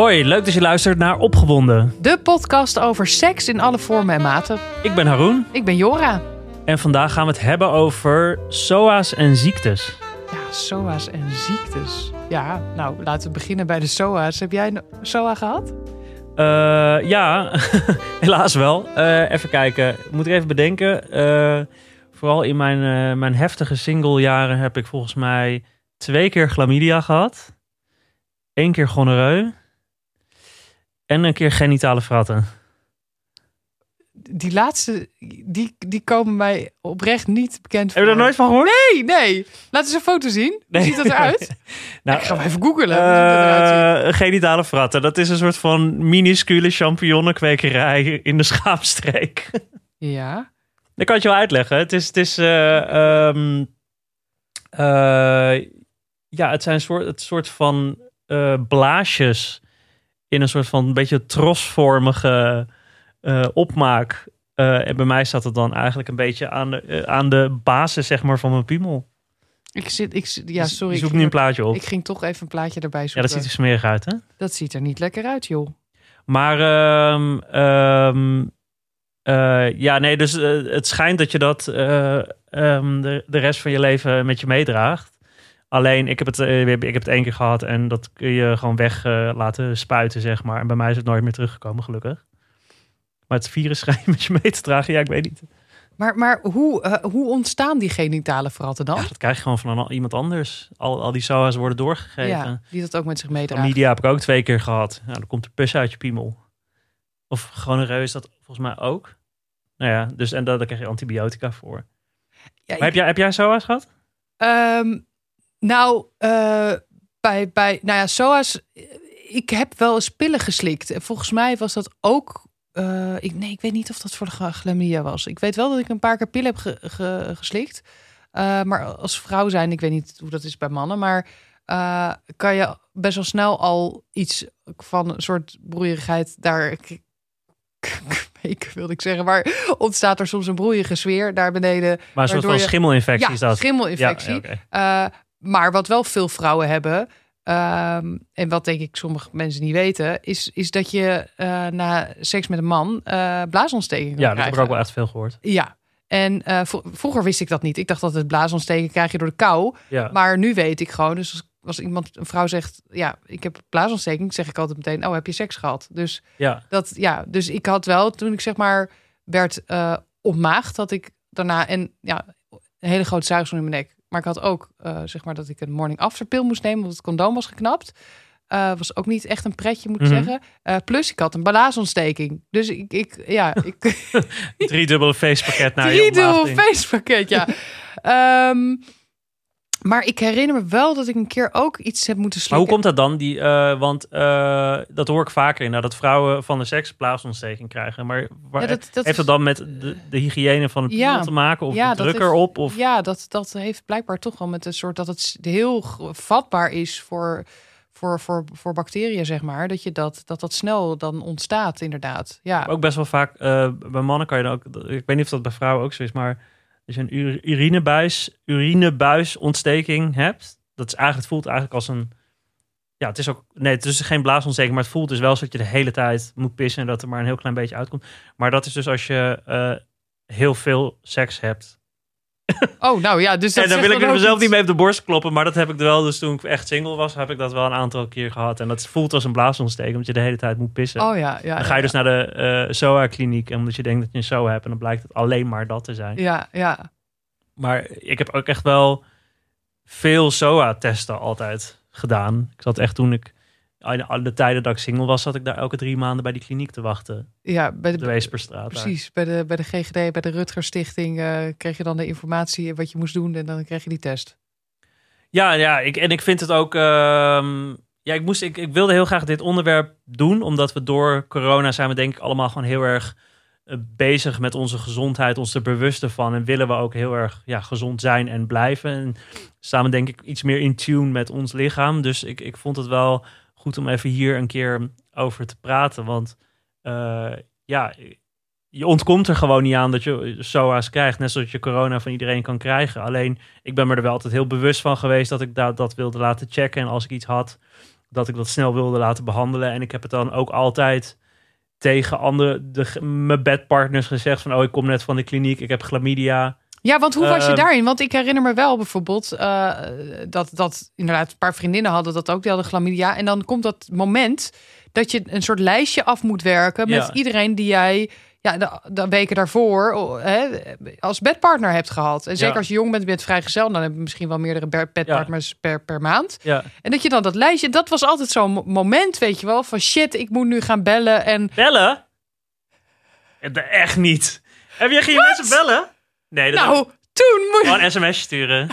Hoi, leuk dat je luistert naar Opgewonden. De podcast over seks in alle vormen en maten. Ik ben Haroon Ik ben Jora. en vandaag gaan we het hebben over SOA's en ziektes. Ja, SOA's en ziektes. Ja, nou, laten we beginnen bij de SOA's. Heb jij een SOA gehad? Eh, ja, helaas wel. Eh, even kijken, moet ik even bedenken. Eh, vooral in mijn, mijn heftige singlejaren heb ik volgens mij twee keer chlamydia gehad. Eén keer gonoreu. En een keer genitale fratten. Die laatste, die, die komen mij oprecht niet bekend Heb je er voor. nooit van gehoord? Nee, nee. Laat eens een foto zien. Hoe ziet dat eruit? Nou, ik ga hem even ziet. Eh, genitale fratten. Dat is een soort van minuscule champignonnenkwekerij in de schaapstreek. Ja. Dat kan ik je wel uitleggen. Het is, het is eh, ehm, eh, ja, het zijn soort, het soort van blaasjes in een soort van een beetje trosvormige eh, opmaak. Eh, en bij mij staat het dan eigenlijk een beetje aan de, eh, aan de basis zeg maar, van mijn piemel. Ik zit, ik, zit- ja, sorry. Je zoekt ik, nu een plaatje op. ik ging toch even een plaatje erbij ja, zoeken. dat ziet er smerig uit, hè? dat ziet er niet lekker uit, joh. Maar ehm, ehm, eh, ja, nee, dus het schijnt dat je dat eh, ehm, de, de rest van je leven met je meedraagt. Alleen, ik heb, het, eh, ik heb het één keer gehad en dat kun je gewoon weg eh, laten spuiten, zeg maar. En bij mij is het nooit meer teruggekomen, gelukkig. Maar het virus schijnt met je mee te dragen, ja, ik weet niet. Maar, maar hoe, eh, hoe ontstaan die genitale fratten dan? Ja, dat krijg je gewoon van een- iemand anders. Al, al die SOA's worden doorgegeven. Ja, die dat ook met zich meedraagt. Media heb ik ook twee keer gehad. Nou, dan komt er pus uit je piemel. Of gewoon een reus dat volgens mij ook. Nou ja, dus en daar, daar krijg je antibiotica voor. Ja, Maar heb, jij, heb jij SOA's gehad? Ehm, nou, eh, bij, bij, nou ja, SOA's. eh, Ik heb wel eens pillen geslikt. En volgens mij was dat ook. eh, ik, nee, ik weet niet of dat voor de ch- chlamydia was. Ik weet wel dat ik een paar keer pillen heb ge- ge- geslikt. Maar als vrouw zijn, ik weet niet hoe dat is bij mannen. Maar kan je best wel snel al iets van een soort broeierigheid daar. Ik wilde ik zeggen, maar ontstaat er soms een broeierige sfeer daar beneden. Maar een soort van je- schimmelinfectie ja, is dat. schimmelinfectie. Ja, maar wat wel veel vrouwen hebben, ehm, en wat denk ik sommige mensen niet weten, is, is dat je eh, na seks met een man eh blaasontsteking ja, dat heb ik ook wel echt veel gehoord. Ja. En eh, vro- vroeger wist ik dat niet. Ik dacht dat het blaasontsteking krijg je door de kou. Ja. Maar nu weet ik gewoon. Dus als, als iemand, een vrouw zegt, ja, ik heb blaasontsteking, zeg ik altijd meteen, oh, heb je seks gehad? Dus ja. dat, ja, dus ik had wel, toen ik zeg maar werd ontmaagd, dat ik daarna, en ja, een hele grote zuigsel in mijn nek. Maar ik had ook, eh, zeg maar, dat ik een morning after pill moest nemen, want het condoom was geknapt. Eh, was ook niet echt een pretje, moet ik Mhm. zeggen. Eh, plus, ik had een blaasontsteking. Dus ik, ik ja, ik... Drie dubbele feestpakket naar je Drie dubbel ontmaagding. feestpakket, ja. Ehm, maar ik herinner me wel dat ik een keer ook iets heb moeten Maar slikken. hoe komt dat dan? Die, eh, want eh, dat hoor ik vaker in, dat vrouwen van de seks blaasontsteking krijgen. Maar waar, Ja, dat- dat heeft dat dan met de, de hygiëne van het Ja. te maken? Of Ja, de druk erop? Of... Ja, dat, dat heeft blijkbaar toch wel met een soort dat het heel vatbaar is voor, voor, voor, voor bacteriën, zeg maar. Dat, je dat, dat dat snel dan ontstaat, inderdaad. Ja, Ook best wel vaak, eh, bij mannen kan je dan ook, ik weet niet of dat bij vrouwen ook zo is, maar als je een ur- urinebuis, urinebuisontsteking hebt, dat is eigenlijk, het voelt eigenlijk als een, ja, het is ook, nee, het is geen blaasontsteking, maar het voelt dus wel zo dat je de hele tijd moet pissen en dat er maar een heel klein beetje uitkomt. Maar dat is dus als je eh, heel veel seks hebt. Oh, nou ja, dus dat en dan wil ik er mezelf iets. niet mee op de borst kloppen, maar dat heb ik wel, dus toen ik echt single was, heb ik dat wel een aantal keer gehad. En dat voelt als een blaasontsteking, omdat je de hele tijd moet pissen. Oh ja, ja. Dan ga je dus naar de eh SOA-kliniek, omdat je denkt dat je een SOA hebt. En dan blijkt het alleen maar dat te zijn. Ja, ja. Maar ik heb ook echt wel veel SOA-testen altijd gedaan. Ik zat echt toen ik, de tijden dat ik single was, zat ik daar elke drie maanden bij die kliniek te wachten. Ja, bij de de, Weesperstraat. daar. precies. Bij de, bij de GGD, bij de Rutger Stichting, eh, kreeg je dan de informatie wat je moest doen en dan kreeg je die test. Ja, ja ik, en ik vind het ook. ehm, ja, ik, moest, ik, ik wilde heel graag dit onderwerp doen, omdat we door corona zijn we denk ik allemaal gewoon heel erg eh, bezig met onze gezondheid, ons er bewust van en willen we ook heel erg ja, gezond zijn en blijven. En staan we denk ik iets meer in tune met ons lichaam. Dus ik, ik vond het wel goed om even hier een keer over te praten, want eh, ja, je ontkomt er gewoon niet aan dat je SOA's krijgt. Net zoals je corona van iedereen kan krijgen. Alleen, ik ben me er wel altijd heel bewust van geweest dat ik dat, dat wilde laten checken. En als ik iets had, dat ik dat snel wilde laten behandelen. En ik heb het dan ook altijd tegen andere, de, mijn bedpartners gezegd van... oh, ik kom net van de kliniek, ik heb chlamydia. Ja, want hoe was je Ehm, daarin? Want ik herinner me wel bijvoorbeeld eh, dat, dat inderdaad een paar vriendinnen hadden dat ook, die hadden chlamydia. En dan komt dat moment dat je een soort lijstje af moet werken met Ja. iedereen die jij ja, de, de weken daarvoor oh, hè, als bedpartner hebt gehad. En zeker Ja. als je jong bent, bent vrijgezel, dan heb je misschien wel meerdere bedpartners per, per maand. Ja. En dat je dan dat lijstje, dat was altijd zo'n mo- moment, weet je wel, van shit, ik moet nu gaan bellen. En Bellen? Eh, Echt niet. Heb je geen mensen bellen? Nee, dat nou, toen moet je... gewoon een sms'je sturen.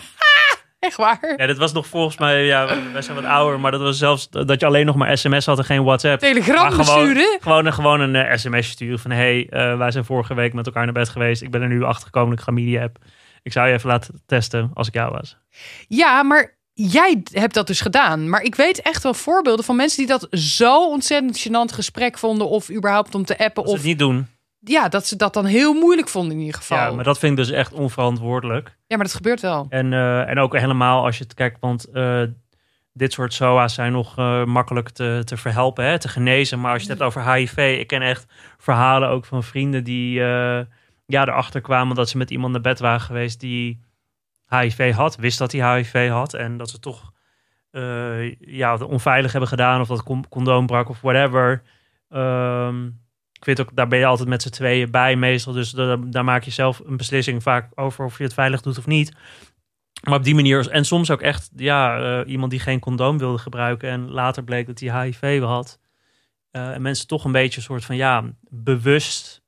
Echt waar. Ja, dat was nog volgens mij, ja, wij zijn wat ouder, maar dat was zelfs dat je alleen nog maar sms had en geen WhatsApp. Telegram gewoon, besturen. gewoon, een- gewoon een eh, sms'je sturen van, hey, eh, wij zijn vorige week met elkaar naar bed geweest. Ik ben er nu achter gekomen dat ik chlamydia heb. Ik zou je even laten testen als ik jou was. Ja, maar jij hebt dat dus gedaan. Maar ik weet echt wel voorbeelden van mensen die dat zo ontzettend gênant gesprek vonden. Of überhaupt om te appen. Of het niet doen. Ja, dat ze dat dan heel moeilijk vonden in ieder geval. Ja, maar dat vind ik dus echt onverantwoordelijk. Ja, maar dat gebeurt wel. En, eh, en ook helemaal als je het kijkt, want eh, dit soort SOA's zijn nog eh, makkelijk te, te verhelpen, hè, te genezen. Maar als je het hebt over HIV, ik ken echt verhalen ook van vrienden die ja, erachter kwamen dat ze met iemand naar bed waren geweest die HIV had, wist dat hij HIV had en dat ze toch ja, onveilig hebben gedaan of dat con- condoom brak of whatever. Ehm, ik weet ook, daar ben je altijd met z'n tweeën bij meestal. Dus daar, daar maak je zelf een beslissing vaak over of je het veilig doet of niet. Maar op die manier, en soms ook echt ja, eh, iemand die geen condoom wilde gebruiken en later bleek dat hij HIV had. Eh, en mensen toch een beetje een soort van ja, bewust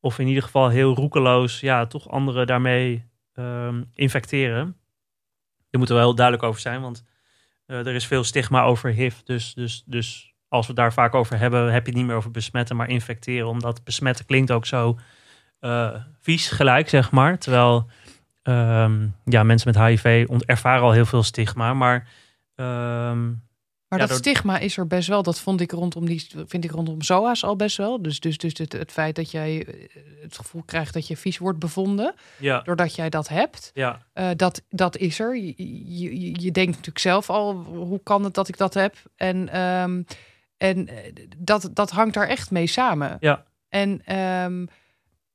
of in ieder geval heel roekeloos, ja, toch anderen daarmee ehm, infecteren. Daar moeten we heel duidelijk over zijn, want eh, er is veel stigma over HIV. Dus, dus, dus als we daar vaak over hebben, heb je het niet meer over besmetten, maar infecteren. Omdat besmetten klinkt ook zo eh, vies gelijk, zeg maar. Terwijl ehm, ja, mensen met HIV ervaren al heel veel stigma, maar ehm, Maar Ja, dat door- stigma is er best wel. Dat vond ik rondom die, vind ik rondom SOA's al best wel. Dus, dus, dus het, het feit dat jij eh, het gevoel krijgt dat je vies wordt bevonden. ja, Doordat jij dat hebt. ja, Eh, dat, dat is er. Je, je, je- je denkt natuurlijk zelf al, hoe kan het dat ik dat heb? En, ehm, en eh, dat, dat hangt daar echt mee samen. Ja. En, ehm,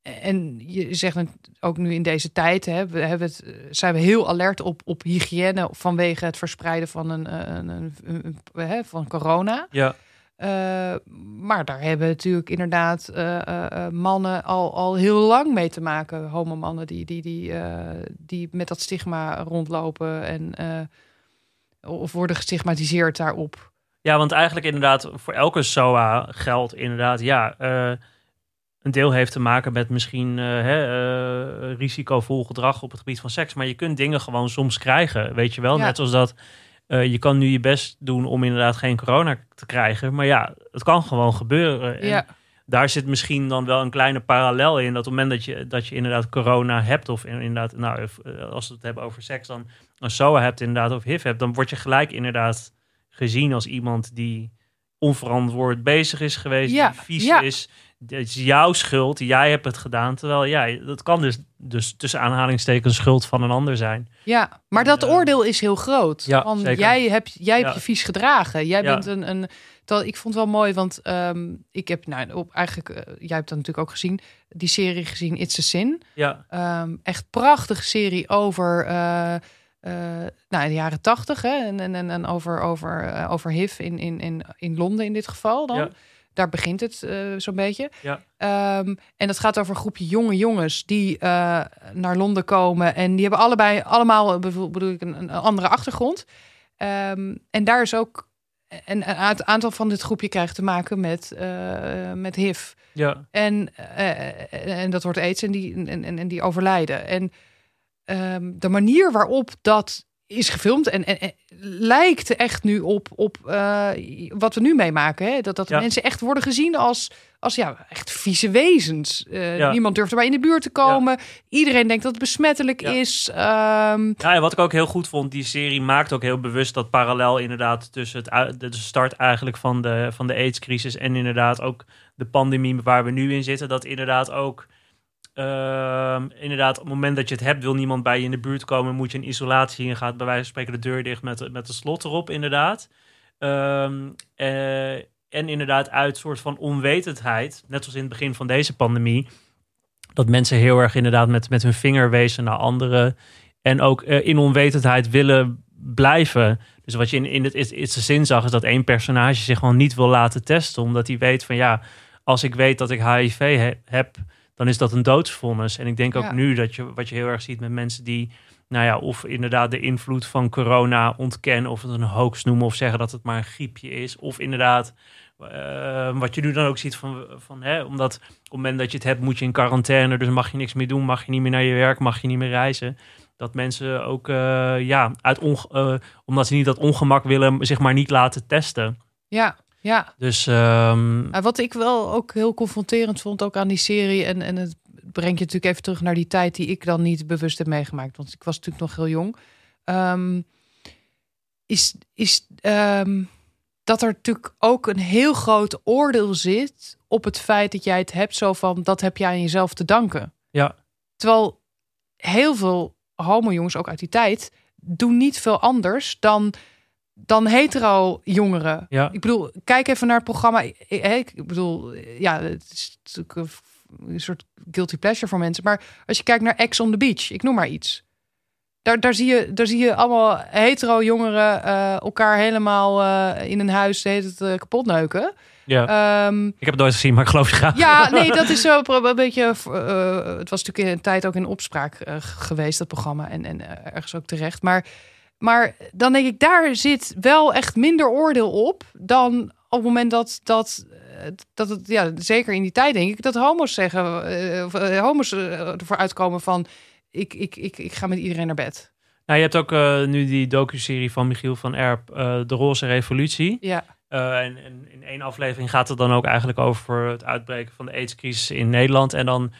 en je zegt het ook nu in deze tijd, hè, we hebben het, eh, zijn we heel alert op, op hygiëne vanwege het verspreiden van, een, eh, een, een, hè, van corona. ja, maar daar hebben natuurlijk inderdaad mannen al, al heel lang mee te maken. Homomannen die, die, die, die met dat stigma rondlopen en of worden gestigmatiseerd daarop. Ja, want eigenlijk inderdaad, voor elke SOA geldt inderdaad, ja, eh, een deel heeft te maken met misschien eh, hè, eh, risicovol gedrag op het gebied van seks. Maar je kunt dingen gewoon soms krijgen, weet je wel. Ja. Net zoals dat je kan nu je best doen om inderdaad geen corona te krijgen. Maar ja, het kan gewoon gebeuren. En Ja, daar zit misschien dan wel een kleine parallel in. Dat op het moment dat je, dat je inderdaad corona hebt, of in- inderdaad, nou, als we het hebben over seks, dan een SOA hebt inderdaad, of HIV hebt, dan word je gelijk inderdaad gezien als iemand die onverantwoord bezig is geweest, Ja, die vies ja. is. Het is jouw schuld, jij hebt het gedaan. Terwijl ja, dat kan dus, dus tussen aanhalingstekens schuld van een ander zijn. ja. maar dat eh, oordeel is heel groot. ja, Want zeker. jij hebt, jij hebt je vies gedragen. Jij bent een... een ik vond het wel mooi, want ehm, ik heb, nou, op, eigenlijk, eh, jij hebt dat natuurlijk ook gezien, die serie gezien, It's a Sin. Ja, Ehm, echt prachtige serie over eh, eh, nou, de jaren tachtig. En, en, en, over, over, eh, over HIV in, in, in, in Londen in dit geval dan. Ja. Daar begint het eh, zo'n beetje. Ja. Ehm, en dat gaat over een groepje jonge jongens die naar Londen komen. En die hebben allebei allemaal bedoel, ik, een, een andere achtergrond. Ehm, en daar is ook... En een aant- aantal van dit groepje krijgt te maken met, eh, met HIV. ja, En, en dat wordt aids en die, en, en, en die overlijden. En ehm, de manier waarop dat is gefilmd en, en, en lijkt echt nu op, op eh, wat we nu meemaken. Hè? Dat, dat Ja. mensen echt worden gezien als, als ja, echt vieze wezens. Eh, Ja. Niemand durft erbij in de buurt te komen. Iedereen denkt dat het besmettelijk is. Ehm, Ja, en wat ik ook heel goed vond, die serie maakt ook heel bewust dat parallel inderdaad tussen het, de start eigenlijk van de, van de AIDS-crisis en inderdaad ook de pandemie waar we nu in zitten, dat inderdaad ook ehm, inderdaad op het moment dat je het hebt, wil niemand bij je in de buurt komen, moet je in isolatie en gaat bij wijze van spreken de deur dicht met, met de slot erop inderdaad. Ehm, eh, en inderdaad uit soort van onwetendheid, net zoals in het begin van deze pandemie, dat mensen heel erg inderdaad met, met hun vinger wezen naar anderen. En ook eh, in onwetendheid willen blijven. Dus wat je in, in het eerste zin zag, is dat één personage zich gewoon niet wil laten testen. Omdat hij weet van ja, als ik weet dat ik HIV heb, dan is dat een doodsvonnis. En ik denk ook Ja. nu dat je wat je heel erg ziet met mensen die, nou ja, of inderdaad de invloed van corona ontkennen, of het een hoax noemen, of zeggen dat het maar een griepje is. Of inderdaad, eh, wat je nu dan ook ziet van, van hè, omdat op het moment dat je het hebt, moet je in quarantaine, dus mag je niks meer doen, mag je niet meer naar je werk, mag je niet meer reizen. Dat mensen ook, eh, ja, uit eh, omdat ze niet dat ongemak willen, zich maar niet laten testen. Ja, ja. Dus ehm, wat ik wel ook heel confronterend vond, ook aan die serie. En, en het brengt je natuurlijk even terug naar die tijd die ik dan niet bewust heb meegemaakt. Want ik was natuurlijk nog heel jong. Ehm, is is ehm, dat er natuurlijk ook een heel groot oordeel zit op het feit dat jij het hebt. Zo van, dat heb jij aan jezelf te danken. Ja. Terwijl heel veel homo-jongens, ook uit die tijd, doen niet veel anders dan, dan hetero-jongeren. ja, Ik bedoel, kijk even naar het programma. Ik, ik ik bedoel, ja, het is natuurlijk een, soort guilty pleasure voor mensen. Maar als je kijkt naar Ex on the Beach, ik noem maar iets. Daar, daar, zie, je, daar zie je allemaal hetero jongeren eh, elkaar helemaal eh, in een huis tijd, eh, kapot neuken. ja. Ehm, ik heb het nooit gezien, maar ik geloof je graag. ja, nee, dat is zo een beetje. het was natuurlijk in een tijd ook in opspraak geweest, dat programma. En, en ergens ook terecht. Maar, maar dan denk ik, daar zit wel echt minder oordeel op dan op het moment dat. dat eh, dat het, ja, zeker in die tijd denk ik, dat homo's zeggen, eh, of, eh, homo's ervoor uitkomen van, ik, ik, ik, ik ga met iedereen naar bed. Nou, je hebt ook nu die docu-serie van Michiel van Erp, De Roze Revolutie. Ja, en, en in één aflevering gaat het dan ook eigenlijk over het uitbreken van de AIDS-crisis in Nederland. En dan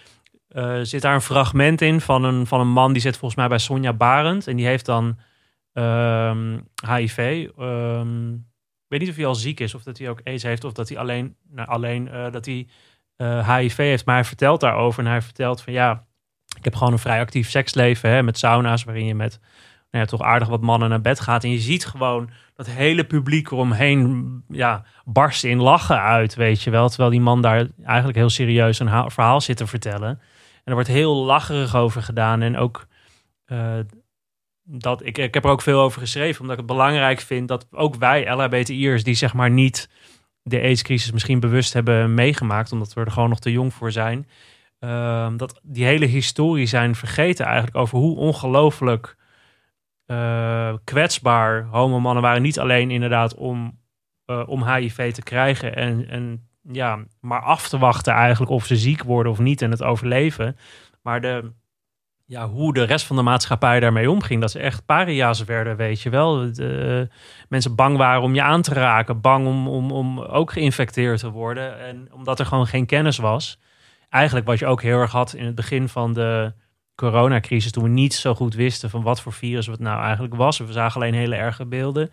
zit daar een fragment in van een, van een man die zit volgens mij bij Sonja Barend. En die heeft dan ehm, HIV. Ehm, ik weet niet of hij al ziek is of dat hij ook AIDS heeft. Of dat hij alleen, nou, alleen eh, dat hij eh, HIV heeft. Maar hij vertelt daarover en hij vertelt van ja, ik heb gewoon een vrij actief seksleven hè, met sauna's waarin je met nou ja, toch aardig wat mannen naar bed gaat. En je ziet gewoon dat hele publiek eromheen ja, barst in lachen uit, weet je wel. Terwijl die man daar eigenlijk heel serieus een ha- verhaal zit te vertellen. En er wordt heel lacherig over gedaan. En ook eh, dat ik, ik heb er ook veel over geschreven, omdat ik het belangrijk vind dat ook wij LHBTI'ers die zeg maar niet de AIDS-crisis misschien bewust hebben meegemaakt, omdat we er gewoon nog te jong voor zijn, ehm, dat die hele historie zijn vergeten eigenlijk over hoe ongelooflijk eh, kwetsbaar homomannen waren. Niet alleen inderdaad om, eh, om HIV te krijgen en, en ja, maar af te wachten eigenlijk of ze ziek worden of niet en het overleven. Maar de, ja, hoe de rest van de maatschappij daarmee omging. Dat ze echt paria's werden, weet je wel. De, mensen bang waren om je aan te raken. Bang om, om, om ook geïnfecteerd te worden. En omdat er gewoon geen kennis was. Eigenlijk wat je ook heel erg had in het begin van de coronacrisis. Toen we niet zo goed wisten van wat voor virus het nou eigenlijk was. We zagen alleen hele erge beelden.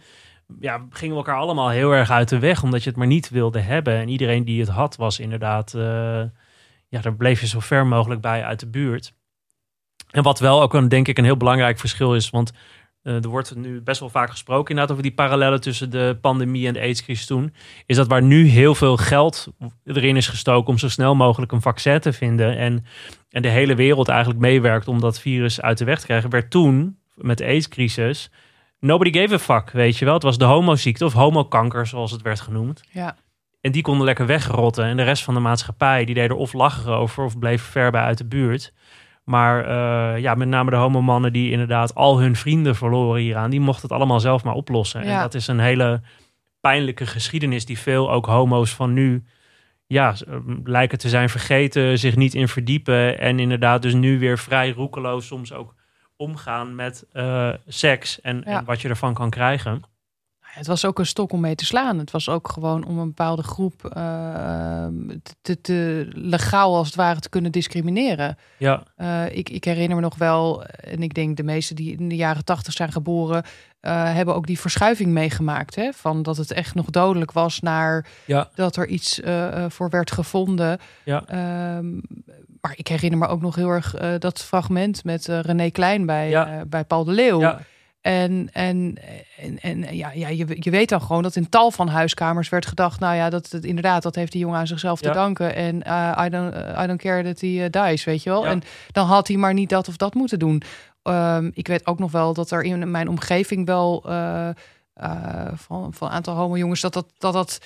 Ja, gingen we elkaar allemaal heel erg uit de weg. Omdat je het maar niet wilde hebben. En iedereen die het had was inderdaad... eh, ja, daar bleef je zo ver mogelijk bij uit de buurt. En wat wel ook een, denk ik een heel belangrijk verschil is, want eh, er wordt nu best wel vaak gesproken inderdaad over die parallellen tussen de pandemie en de AIDS-crisis toen, is dat waar nu heel veel geld erin is gestoken om zo snel mogelijk een vaccin te vinden en, en de hele wereld eigenlijk meewerkt om dat virus uit de weg te krijgen, werd toen met de AIDS-crisis nobody gave a fuck, weet je wel. Het was de homoziekte of homokanker zoals het werd genoemd. ja. En die konden lekker wegrotten. En de rest van de maatschappij, die deed er of lachen over of bleef ver bij uit de buurt. Maar eh, ja, met name de homomannen die inderdaad al hun vrienden verloren hieraan, die mochten het allemaal zelf maar oplossen. En dat is een hele pijnlijke geschiedenis die veel ook homo's van nu ja, eh, lijken te zijn vergeten, zich niet in verdiepen. En inderdaad dus nu weer vrij roekeloos soms ook omgaan met eh, seks en, Ja. en wat je ervan kan krijgen. Het was ook een stok om mee te slaan. Het was ook gewoon om een bepaalde groep eh, te, te legaal als het ware te kunnen discrimineren. Ja, Eh, ik, ik herinner me nog wel, en ik denk de meesten die in de jaren tachtig zijn geboren, eh, hebben ook die verschuiving meegemaakt. Hè? Van dat het echt nog dodelijk was naar ja, dat er iets voor werd gevonden. Ja. Ehm, maar ik herinner me ook nog heel erg dat fragment met René Klein bij, Ja. bij Paul de Leeuw. ja. En, en, en, en ja, ja je, je weet dan gewoon dat in tal van huiskamers werd gedacht, nou ja, dat, dat inderdaad, dat heeft die jongen aan zichzelf te danken. En eh, I, don't, I don't care that hij eh, dies, weet je wel. Ja. En dan had hij maar niet dat of dat moeten doen. Ehm, ik weet ook nog wel dat er in mijn omgeving wel eh, eh, van, van een aantal homo-jongens dat dat, dat, dat,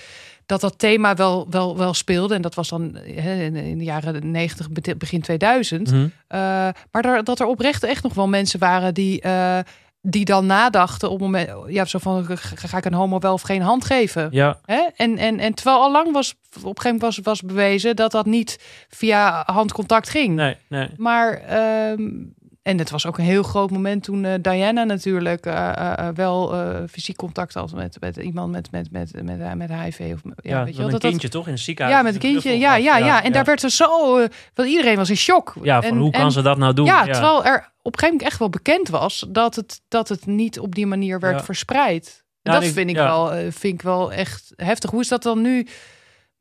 dat dat thema wel, wel, wel speelde. En dat was dan hè, in, de jaren 90, be- begin 2000. Mhm. Uh, maar daar, dat er oprecht echt nog wel mensen waren die, uh, die dan nadachten op het moment, ja, zo van ga, ik een homo wel of geen hand geven? Ja, Hè? En, en, en terwijl al lang was op een gegeven moment was, was bewezen dat dat niet via handcontact ging. nee, nee. Maar um, en het was ook een heel groot moment toen uh, Diana natuurlijk uh, uh, wel fysiek contact had met, met iemand met, met, met, met, met HIV. Of, ja, Ja, weet je wel, een kindje toch in een ziekenhuis. Ja, met een kindje. Ja, ja, ja, En daar werd er zo. want iedereen was in shock. Ja, van en, hoe kan ze dat nou doen? Ja, terwijl er op een gegeven moment echt wel bekend was dat het, dat het niet op die manier werd verspreid. En dat vind, ik wel, vind ik wel echt heftig. Hoe is dat dan nu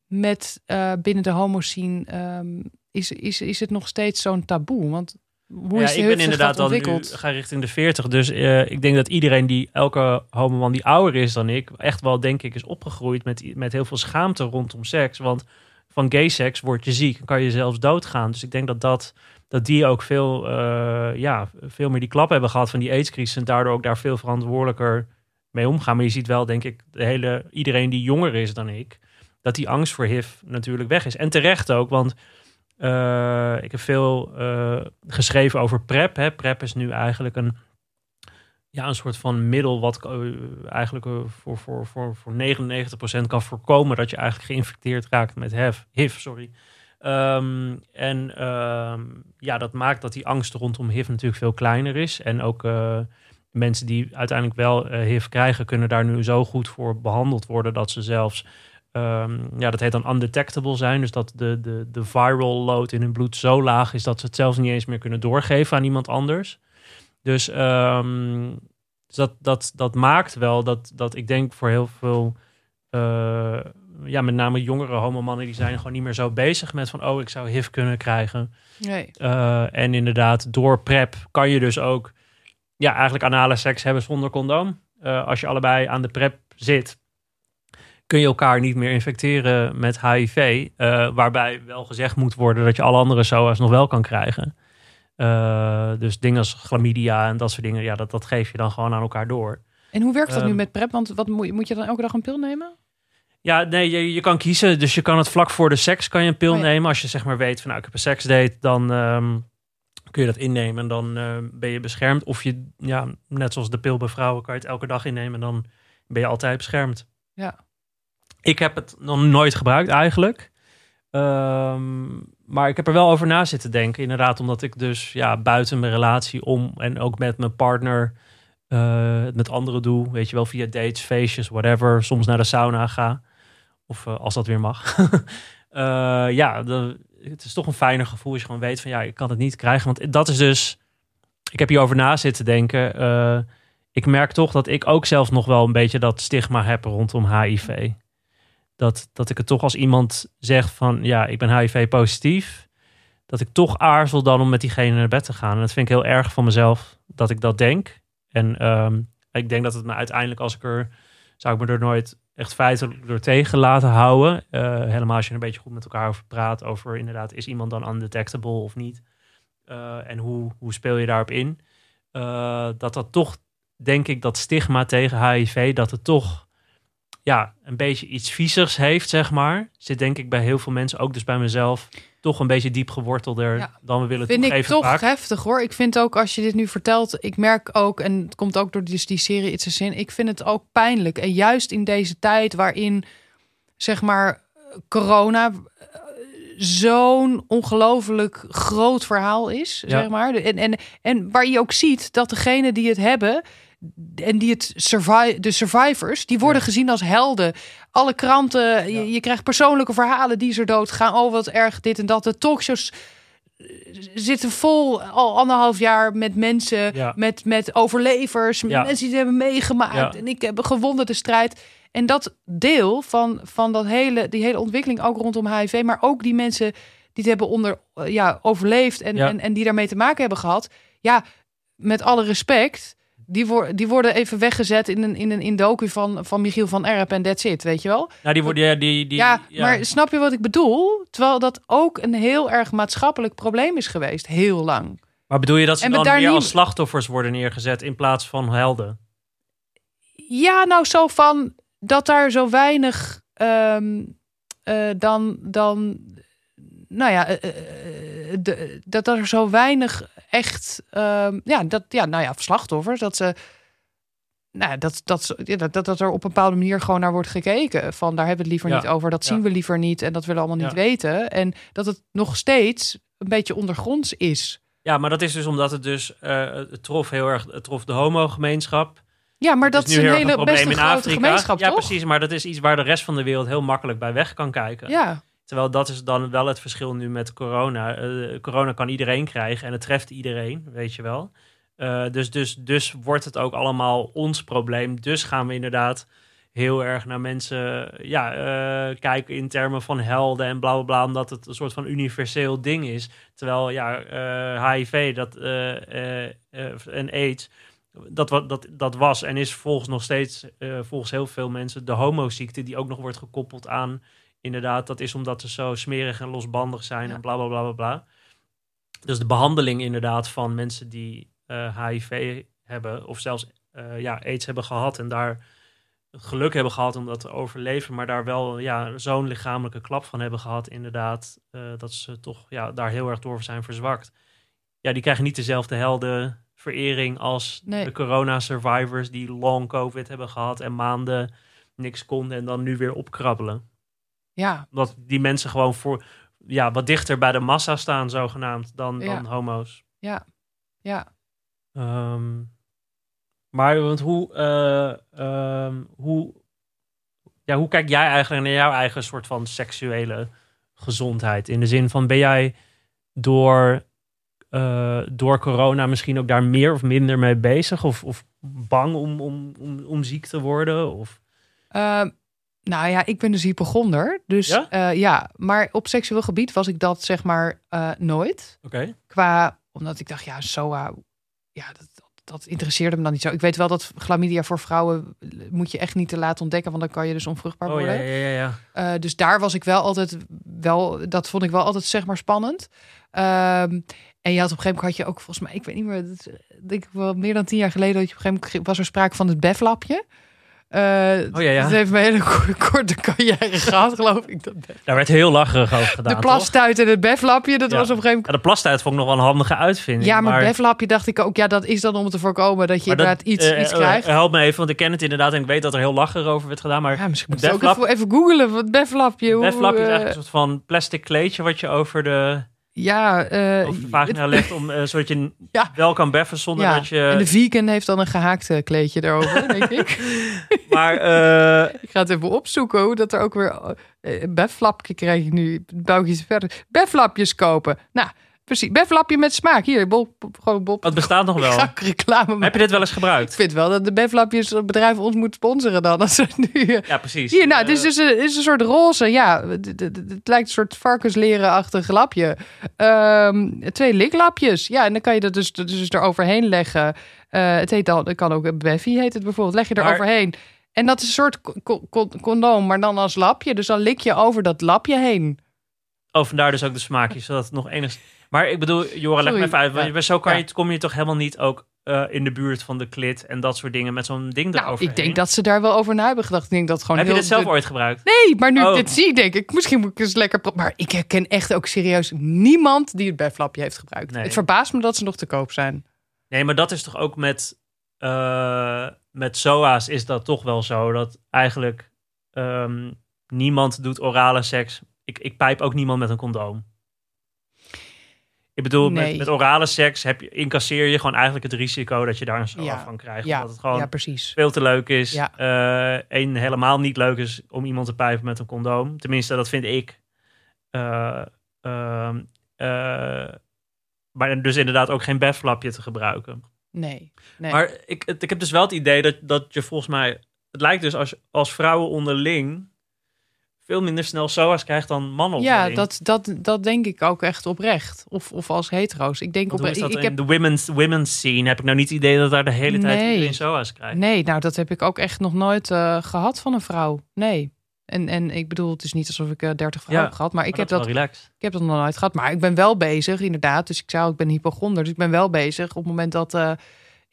met binnen de homo-scene? Um, is, is, is het nog steeds zo'n taboe? Want hoe ja, is ik ben inderdaad al nu ga richting de 40. Dus uh, ik denk dat iedereen die, elke homoman die ouder is dan ik, echt wel denk ik is opgegroeid met, met heel veel schaamte rondom seks. Want van gay seks word je ziek en kan je zelfs doodgaan. Dus ik denk dat, dat, dat die ook veel, uh, ja, veel meer die klap hebben gehad van die aidscrisis. En daardoor ook daar veel verantwoordelijker mee omgaan. Maar je ziet wel, denk ik, de hele, iedereen die jonger is dan ik, dat die angst voor HIV natuurlijk weg is. En terecht ook, want uh, ik heb veel uh, geschreven over PrEP. Hè. PrEP is nu eigenlijk een, ja, een soort van middel wat uh, eigenlijk voor, voor, voor, voor 99% kan voorkomen dat je eigenlijk geïnfecteerd raakt met HIV. HIV sorry. Um, en um, ja, dat maakt dat die angst rondom HIV natuurlijk veel kleiner is. En ook mensen die uiteindelijk wel HIV krijgen, kunnen daar nu zo goed voor behandeld worden dat ze zelfs Um, ja, dat heet dan undetectable zijn. Dus dat de, de, de viral load in hun bloed zo laag is dat ze het zelfs niet eens meer kunnen doorgeven aan iemand anders. Dus, um, dus dat, dat, dat maakt wel dat, dat ik denk voor heel veel, uh, ja, met name jongere homomannen, die zijn gewoon niet meer zo bezig met van, oh, ik zou HIV kunnen krijgen. Nee. Uh, en inderdaad, door PrEP kan je dus ook, ja, eigenlijk anale seks hebben zonder condoom. Uh, als je allebei aan de PrEP zit, kun je elkaar niet meer infecteren met HIV. Uh, waarbij wel gezegd moet worden dat je alle andere SOA's nog wel kan krijgen. Uh, dus dingen als chlamydia en dat soort dingen, ja, dat, dat geef je dan gewoon aan elkaar door. En hoe werkt dat um, nu Ehm, met PrEP? Want wat moet, je, moet je dan elke dag een pil nemen? Ja, nee, je, je kan kiezen. Dus je kan het vlak voor de seks kan je een pil Oh ja. nemen. Als je zeg maar weet van nou, ik heb een seksdate, dan um, kun je dat innemen en dan uh, ben je beschermd. Of je, ja, net zoals de pil bij vrouwen, kan je het elke dag innemen en dan ben je altijd beschermd. Ja. Ik heb het nog nooit gebruikt eigenlijk. Um, maar ik heb er wel over na zitten denken. Inderdaad, omdat ik dus ja, buiten mijn relatie om en ook met mijn partner het met anderen doe. Weet je wel, via dates, feestjes, whatever. Soms naar de sauna ga. Of uh, als dat weer mag. uh, ja, het is toch een fijner gevoel als je gewoon weet van ja, ik kan het niet krijgen. Want dat is dus, ik heb hierover na zitten denken. Ik merk toch dat ik ook zelf nog wel een beetje dat stigma heb rondom HIV dat, dat ik het toch als iemand zeg van ja, ik ben HIV positief, dat ik toch aarzel dan om met diegene naar bed te gaan. En dat vind ik heel erg van mezelf dat ik dat denk. En um, ik denk dat het me uiteindelijk, als ik er, zou ik me er nooit echt feitelijk door tegen laten houden. Uh, helemaal als je er een beetje goed met elkaar over praat, over inderdaad, is iemand dan undetectable of niet? Uh, en hoe, hoe speel je daarop in? Uh, dat dat toch, denk ik, dat stigma tegen HIV, dat het toch ja, een beetje iets viezers heeft, zeg maar. Zit denk ik bij heel veel mensen, ook dus bij mezelf, toch een beetje diep gewortelder Ja. dan we willen Vind ik toch vaak. heftig hoor. Ik vind ook als je dit nu vertelt, ik merk ook, en het komt ook door die, die serie It's a Sin, ik vind het ook pijnlijk. En juist in deze tijd waarin, zeg maar, corona eh, zo'n ongelooflijk groot verhaal is, Ja. zeg maar. En, en, en waar je ook ziet dat degenen die het hebben, en die het survive, de survivors, die worden Ja. gezien als helden. Alle kranten, je, je krijgt persoonlijke verhalen die ze dood gaan. Oh, wat erg dit en dat. De talkshows eh, zitten vol al anderhalf jaar met mensen, Ja. met, met overlevers, met Ja. mensen die het hebben meegemaakt. Ja. En ik heb gewonnen de strijd. En dat deel van, van dat hele, die hele ontwikkeling, ook rondom HIV, maar ook die mensen die het hebben onder, eh, ja, overleefd en, en die daarmee te maken hebben gehad. Ja, met alle respect. Die, wor- die worden even weggezet in een, in een in docu van, van Michiel van Erp en that's it, weet je wel? Nou, die worden, ja, die, die, ja, maar snap je wat ik bedoel? Terwijl dat ook een heel erg maatschappelijk probleem is geweest, heel lang. Maar bedoel je dat ze En dan niet- als slachtoffers worden neergezet in plaats van helden? Ja, nou zo van dat daar zo weinig ehm, eh, dan, dan, nou ja, eh, eh, de, dat er zo weinig echt, ehm, ja, dat, ja, nou ja, slachtoffers, dat ze, nou, dat, dat, dat, dat, dat er op een bepaalde manier gewoon naar wordt gekeken. Van daar hebben we het liever Ja, niet over, dat ja. zien we liever niet en dat willen we allemaal niet Ja. weten. En dat het nog steeds een beetje ondergronds is. Ja, maar dat is dus omdat het dus eh, het trof heel erg, het trof de homo-gemeenschap. Ja, maar dat Het is een hele best een grote gemeenschap, ja, toch? precies. Maar dat is iets waar de rest van de wereld heel makkelijk bij weg kan kijken. Ja, Terwijl dat is dan wel het verschil nu met corona. Eh, corona kan iedereen krijgen en het treft iedereen, weet je wel. Eh, dus, dus, dus wordt het ook allemaal ons probleem. Dus gaan we inderdaad heel erg naar mensen ja, eh, kijken in termen van helden en bla bla bla, omdat het een soort van universeel ding is. Terwijl ja, HIV dat, en AIDS, dat, dat, dat was en is volgens nog steeds, volgens heel veel mensen, de homoziekte, die ook nog wordt gekoppeld aan inderdaad, dat is omdat ze zo smerig en losbandig zijn Ja. en bla bla bla bla bla. Dus de behandeling inderdaad van mensen die eh, HIV hebben, of zelfs eh, ja, AIDS hebben gehad en daar geluk hebben gehad om dat te overleven, maar daar wel ja, zo'n lichamelijke klap van hebben gehad, inderdaad, eh, dat ze toch ja, daar heel erg door zijn verzwakt. Ja, die krijgen niet dezelfde heldenverering als Nee. de corona-survivors die long COVID hebben gehad en maanden niks konden en dan nu weer opkrabbelen ja, omdat die mensen gewoon voor ja, wat dichter bij de massa staan, zogenaamd, dan, Ja. dan homo's. ja, ja. Ehm, maar want hoe, eh, ehm, hoe, ja, hoe kijk jij eigenlijk naar jouw eigen soort van seksuele gezondheid? In de zin van, ben jij door, eh, door corona misschien ook daar meer of minder mee bezig? Of, of bang om, om, om, om ziek te worden? Of, Ehm, nou ja, ik ben dus hypochonder. Dus Ja? ja? ja, maar op seksueel gebied was ik dat zeg maar eh, nooit. Oké. Qua, omdat ik dacht, ja, SOA, ja, dat, dat, dat interesseerde me dan niet zo. Ik weet wel dat chlamydia voor vrouwen eh, moet je echt niet te laten ontdekken, want dan kan je dus onvruchtbaar Oh ja, worden. ja, ja, ja. Eh, dus daar was ik wel altijd wel, dat vond ik wel altijd zeg maar spannend. Ehm, en je had op een gegeven moment had je ook volgens mij, ik weet niet meer, dat eh, denk ik wel meer dan tien jaar geleden, dat je op een gegeven moment was er sprake van het BEF-lapje. Eh, Oh ja, ja. Dat heeft mijn hele ko- korte carrière gehad, geloof ik. Dat. Daar werd heel lacherig over gedaan, de plastuit en het BEF-lapje, dat Ja. was op een gegeven moment... Ja, de plastuit vond ik nog wel een handige uitvinding. Ja, maar, BEF-lapje dacht ik ook, ja, dat is dan om te voorkomen dat je Maar dat, inderdaad iets, eh, iets eh, krijgt. help me even, want ik ken het inderdaad en ik weet dat er heel lacherig over werd gedaan. Maar ja, misschien moet het je ook even, even googelen, wat BEF-lapje. hoe, Beflap is eigenlijk een soort van plastic kleedje wat je over de, Ja, eh, over de vagina legt, om, eh, zodat je Ja. wel kan beffen zonder ja. dat je... En de vegan heeft dan een gehaakt eh, kleedje erover, denk ik. Maar eh, Ik ga het even opzoeken hoe dat er ook weer... Een beflapje krijg ik nu, boutjes verder. Beflapjes kopen. Nou, precies. Beflapje met smaak. Hier, Bob, gewoon Bob. het bestaat nog Ik wel. reclame. Heb je dit wel eens Ik gebruikt? vind wel dat de beflapjes het bedrijf ons moet sponsoren dan. Als nu... eh, Ja, precies. Hier, nou, het is Eh, dus een, is een soort roze, ja. Het, het- het- het lijkt een soort varkenslerenachtig lapje. Ehm, twee liklapjes. Ja, en dan kan je dat dus, dus eroverheen leggen. Eh, het heet dan, het kan ook een Beffy heet het bijvoorbeeld. Leg je Maar- eroverheen. En dat is een soort co- co- co- condoom, maar dan als lapje. Dus dan lik je over dat lapje heen. Oh, vandaar dus ook de smaakjes, zodat het nog enigszins... Maar ik bedoel, Joran, leg me even uit. Ja. Zo kan je, kom je toch helemaal niet ook eh, in de buurt van de klit en dat soort dingen met zo'n ding Nou, eroverheen? ik denk dat ze daar wel over na hebben gedacht. Ik denk dat gewoon Heb je dit zelf de- ooit gebruikt? Nee, maar nu Oh. ik dit zie, denk ik, misschien moet ik eens lekker... Maar ik herken echt ook serieus niemand die het beflapje heeft gebruikt. Nee. Het verbaast me dat ze nog te koop zijn. Nee, maar dat is toch ook met, eh, met SOA's is dat toch wel zo. Dat eigenlijk ehm, niemand doet orale seks. Ik, ik pijp ook niemand met een condoom. Ik bedoel, met, Nee. met orale seks heb je, incasseer je gewoon eigenlijk het risico dat je daar een Ja. van krijgt. Ja, Omdat het gewoon ja, precies. veel te leuk is. Ja. Eén, helemaal niet leuk is om iemand te pijpen met een condoom. Tenminste, dat vind ik. Eh, ehm, eh, maar dus inderdaad ook geen befflapje te gebruiken. Nee. nee. Maar ik, ik heb dus wel het idee dat, dat je volgens mij... Het lijkt dus als, als vrouwen onderling veel minder snel SOA's krijgt dan mannen. Ja, dat, dat, dat denk ik ook echt oprecht. Of, of als hetero's. Ik denk oprecht. Ik, ik heb de women's, women's scene heb ik nou niet het idee dat daar de hele tijd nee. iedereen SOA's krijgt. Nee, nou dat heb ik ook echt nog nooit uh, gehad van een vrouw. Nee. En, en ik bedoel, het is niet alsof ik uh, 30 vrouwen heb gehad, maar ik heb dat, ik heb dat nog nooit gehad. Maar ik ben wel bezig, inderdaad. Dus ik zou, ik ben hypochonder, dus ik ben wel bezig op het moment dat uh,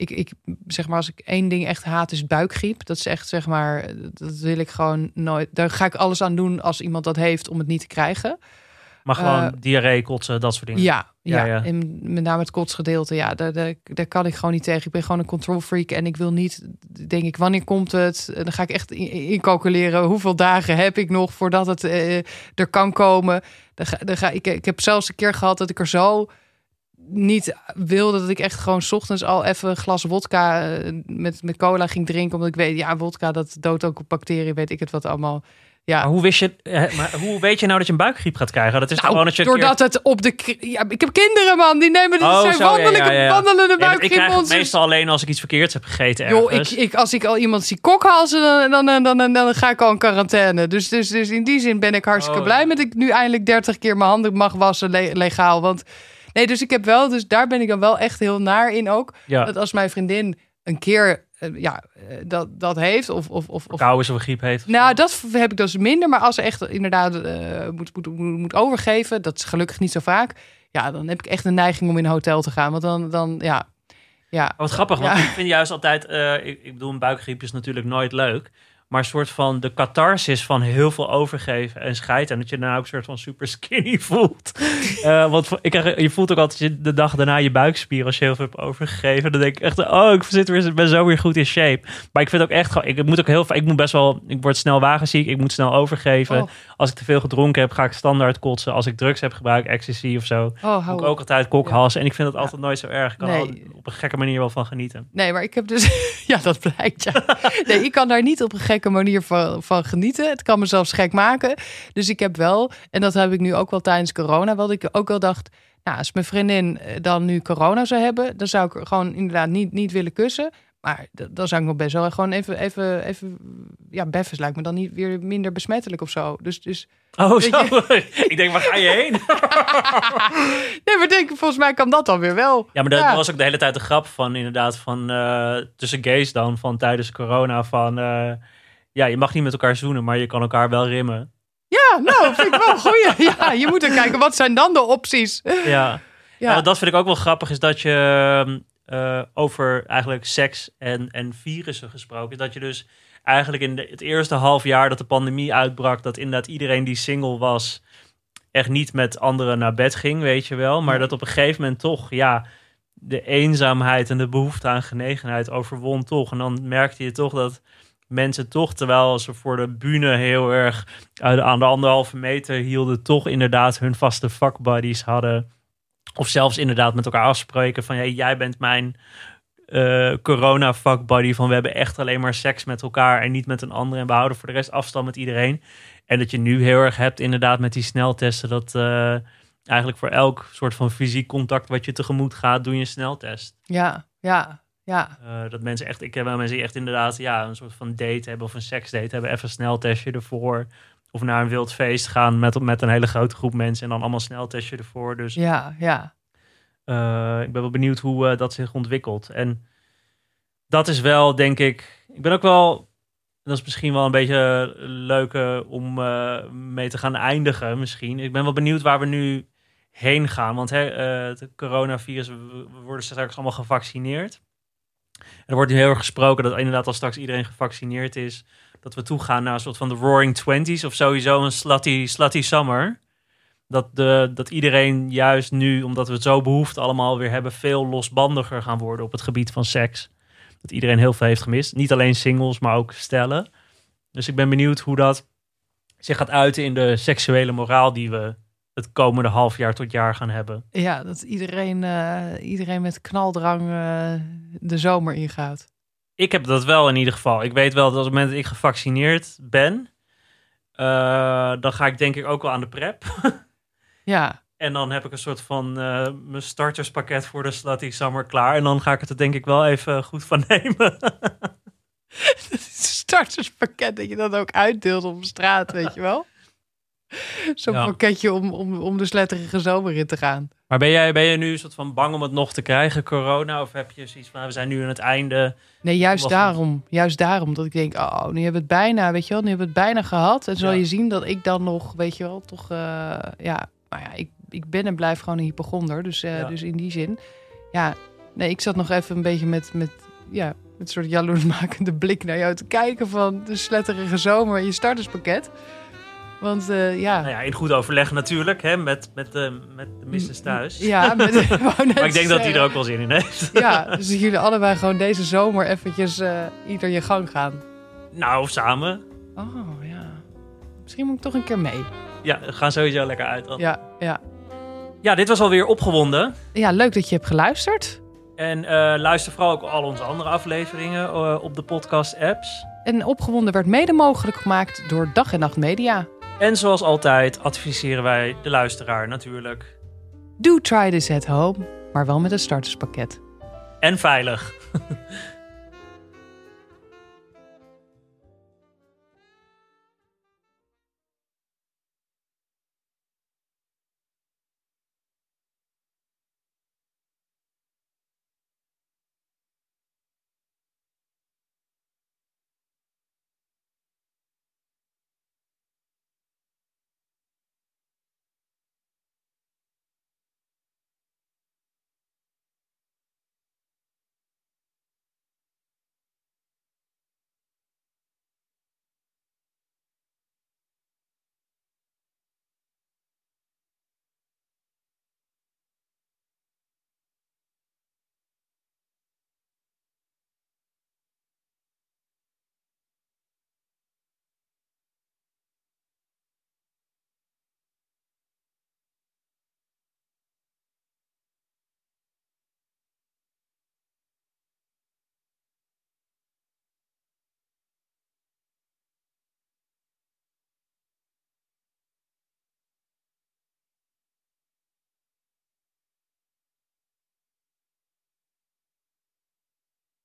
ik, ik, zeg maar, als ik één ding echt haat, is buikgriep. Dat is echt, zeg maar, dat wil ik gewoon nooit. Daar ga ik alles aan doen als iemand dat heeft om het niet te krijgen. Maar gewoon uh, diarree, kotsen, dat soort dingen. Ja, ja, ja. En met name het kotsgedeelte, ja, daar, daar, daar, kan ik gewoon niet tegen. Ik ben gewoon een control freak en ik wil niet, denk ik, wanneer komt het? Dan ga ik echt incalculeren hoeveel dagen heb ik nog voordat het uh, er kan komen. Dan ga, dan ga, ik, ik heb zelfs een keer gehad dat ik er zo niet wilde dat ik echt gewoon s ochtends al even een glas wodka eh, met, met cola ging drinken. Omdat ik weet, ja, wodka dat doodt ook bacteriën, weet ik het wat allemaal. Ja. Maar hoe, wist je, maar hoe weet je nou dat je een buikgriep gaat krijgen? Dat is nou, gewoon dat je doordat het op de... Ja, ik heb kinderen, man. Die nemen de oh, zijn zo, wandelende, ja, ja, wandelende buikgriep. ik krijg het meestal alleen als ik iets verkeerds heb gegeten Joh, ik, ik, als ik al iemand zie kokhalzen, dan, dan, dan, dan, dan, ga ik al in quarantaine. Dus, dus, dus in die zin ben ik hartstikke oh, blij met dat ik nu eindelijk 30 keer mijn handen mag wassen legaal. Want Nee, dus ik heb wel, dus daar ben ik dan wel echt heel naar in ook. Ja. Dat als mijn vriendin een keer uh, ja, uh, dat, dat heeft. Of, of, of, of of griep heeft. Nou, dat heb ik dus minder. Maar als ze echt inderdaad uh, moet, moet, moet overgeven, dat is gelukkig niet zo vaak. Ja, dan heb ik echt een neiging om in een hotel te gaan. Want dan, dan ja. ja. Wat grappig, want ja. ik vind juist altijd, ik, ik bedoel, een buikgriep is natuurlijk nooit leuk maar een soort van de catharsis van heel veel overgeven en scheid. En dat je nou ook een soort van super skinny voelt. uh, want ik krijg, je voelt ook altijd de dag daarna je buikspier als je heel veel hebt overgegeven. Dan denk ik echt, oh, ik zit weer, ben zo weer goed in shape. Maar ik vind ook echt, ik moet ook heel ik moet best wel, ik word snel wagenziek, ik moet snel overgeven. Oh. Als ik te veel gedronken heb, ga ik standaard kotsen. Als ik drugs heb gebruikt, ecstasy of zo, oh, ik ook altijd kokhals. En ik vind dat altijd nooit zo erg. Ik kan nee. op een gekke manier wel van genieten. Nee, maar ik heb dus, ja, dat blijkt ja. Nee, ik kan daar niet op een gekke manier van, van genieten. Het kan me zelfs gek maken. Dus ik heb wel, en dat heb ik nu ook wel tijdens corona, wat ik ook wel dacht. Nou, als mijn vriendin eh, dan nu corona zou hebben, dan zou ik gewoon inderdaad niet, niet willen kussen. Maar dan zou ik nog best wel gewoon even, even, even ja, beffes lijkt me dan niet weer minder besmettelijk of zo. Dus, dus Oh, zo. ik denk, waar ga je heen? nee, maar denk, volgens mij kan dat dan weer wel. Ja, maar dat was ook de hele tijd de grap van inderdaad van uh, tussen gays dan van tijdens corona van uh, ja, je mag niet met elkaar zoenen, maar je kan elkaar wel rimmen. Ja, nou, vind ik wel goeie. Ja, je moet er kijken, wat zijn dan de opties? Ja, ja. dat vind ik ook wel grappig, is dat je uh, over eigenlijk seks en, en virussen gesproken, dat je dus eigenlijk in de, het eerste half jaar dat de pandemie uitbrak, dat inderdaad iedereen die single was, echt niet met anderen naar bed ging, weet je wel. Maar dat op een gegeven moment toch, ja, de eenzaamheid en de behoefte aan genegenheid overwon toch. En dan merkte je toch dat mensen toch, terwijl ze voor de bühne heel erg aan de anderhalve meter hielden, toch inderdaad hun vaste fuckbuddies hadden. Of zelfs inderdaad met elkaar afspreken van, hey, jij bent mijn uh, corona fuckbuddy. Van we hebben echt alleen maar seks met elkaar en niet met een ander. En we houden voor de rest afstand met iedereen. En dat je nu heel erg hebt inderdaad met die sneltesten. Dat uh, eigenlijk voor elk soort van fysiek contact wat je tegemoet gaat, doe je een sneltest. Ja, ja. Ja. Uh, dat mensen echt, ik heb wel mensen die echt inderdaad ja, een soort van date hebben of een seksdate hebben, even een sneltestje ervoor. Of naar een wild feest gaan met, met een hele grote groep mensen en dan allemaal sneltestje ervoor. Dus ja, ja. Uh, ik ben wel benieuwd hoe uh, dat zich ontwikkelt. En dat is wel, denk ik. Ik ben ook wel. Dat is misschien wel een beetje leuk om mee te gaan eindigen, misschien. Ik ben wel benieuwd waar we nu heen gaan. Want hè, het coronavirus, we worden straks allemaal gevaccineerd. Er wordt nu heel erg gesproken dat inderdaad als straks iedereen gevaccineerd is, dat we toegaan naar een soort van de Roaring Twenties of sowieso een slutty, slutty summer. Dat, de, dat iedereen juist nu, omdat we het zo behoefte allemaal weer hebben, veel losbandiger gaan worden op het gebied van seks. Dat iedereen heel veel heeft gemist. Niet alleen singles, maar ook stellen. Dus ik ben benieuwd hoe dat zich gaat uiten in de seksuele moraal die we het komende half jaar tot jaar gaan hebben. Ja, dat iedereen, uh, iedereen met knaldrang uh, de zomer ingaat. Ik heb dat wel in ieder geval. Ik weet wel dat op het moment dat ik gevaccineerd ben, uh, dan ga ik denk ik ook wel aan de prep. ja. En dan heb ik een soort van mijn starterspakket voor de Slutty Summer klaar. En dan ga ik het er denk ik wel even goed van nemen. starterspakket dat je dat ook uitdeelt op straat, weet je wel? Zo'n Ja. pakketje om, om, om de sletterige zomer in te gaan. Maar ben jij, ben je nu een soort van bang om het nog te krijgen, corona? Of heb je zoiets van, we zijn nu aan het einde? Nee, juist daarom. Juist daarom dat ik denk, oh, nu hebben we het bijna, weet je wel, nu hebben we het bijna gehad. En zal Ja. je zien dat ik dan nog, weet je wel, toch, eh, ja, nou ja, ik, ik ben en blijf gewoon een hypochonder. Dus, eh, Ja. dus in die zin, ja, nee, ik zat nog even een beetje met, met ja, met een soort jaloersmakende blik naar jou te kijken van de sletterige zomer en je starterspakket. Want eh, ja. Nou ja, in goed overleg natuurlijk, hè, met, met, de, met de missus thuis. Ja, met, Maar ik denk dat hij er ook wel zin in heeft. Ja, dus jullie allebei gewoon deze zomer eventjes eh, ieder je gang gaan. Nou, samen. Oh ja. Misschien moet ik toch een keer mee. Ja, we gaan sowieso lekker uit. dan. Ja, ja. Ja, dit was alweer opgewonden. ja, leuk dat je hebt geluisterd. En eh, luister vooral ook al onze andere afleveringen eh, op de podcast-apps. En opgewonden werd mede mogelijk gemaakt door Dag en Nacht Media. En zoals altijd adviseren wij de luisteraar natuurlijk. Do try this at home, maar wel met een starterspakket. En veilig.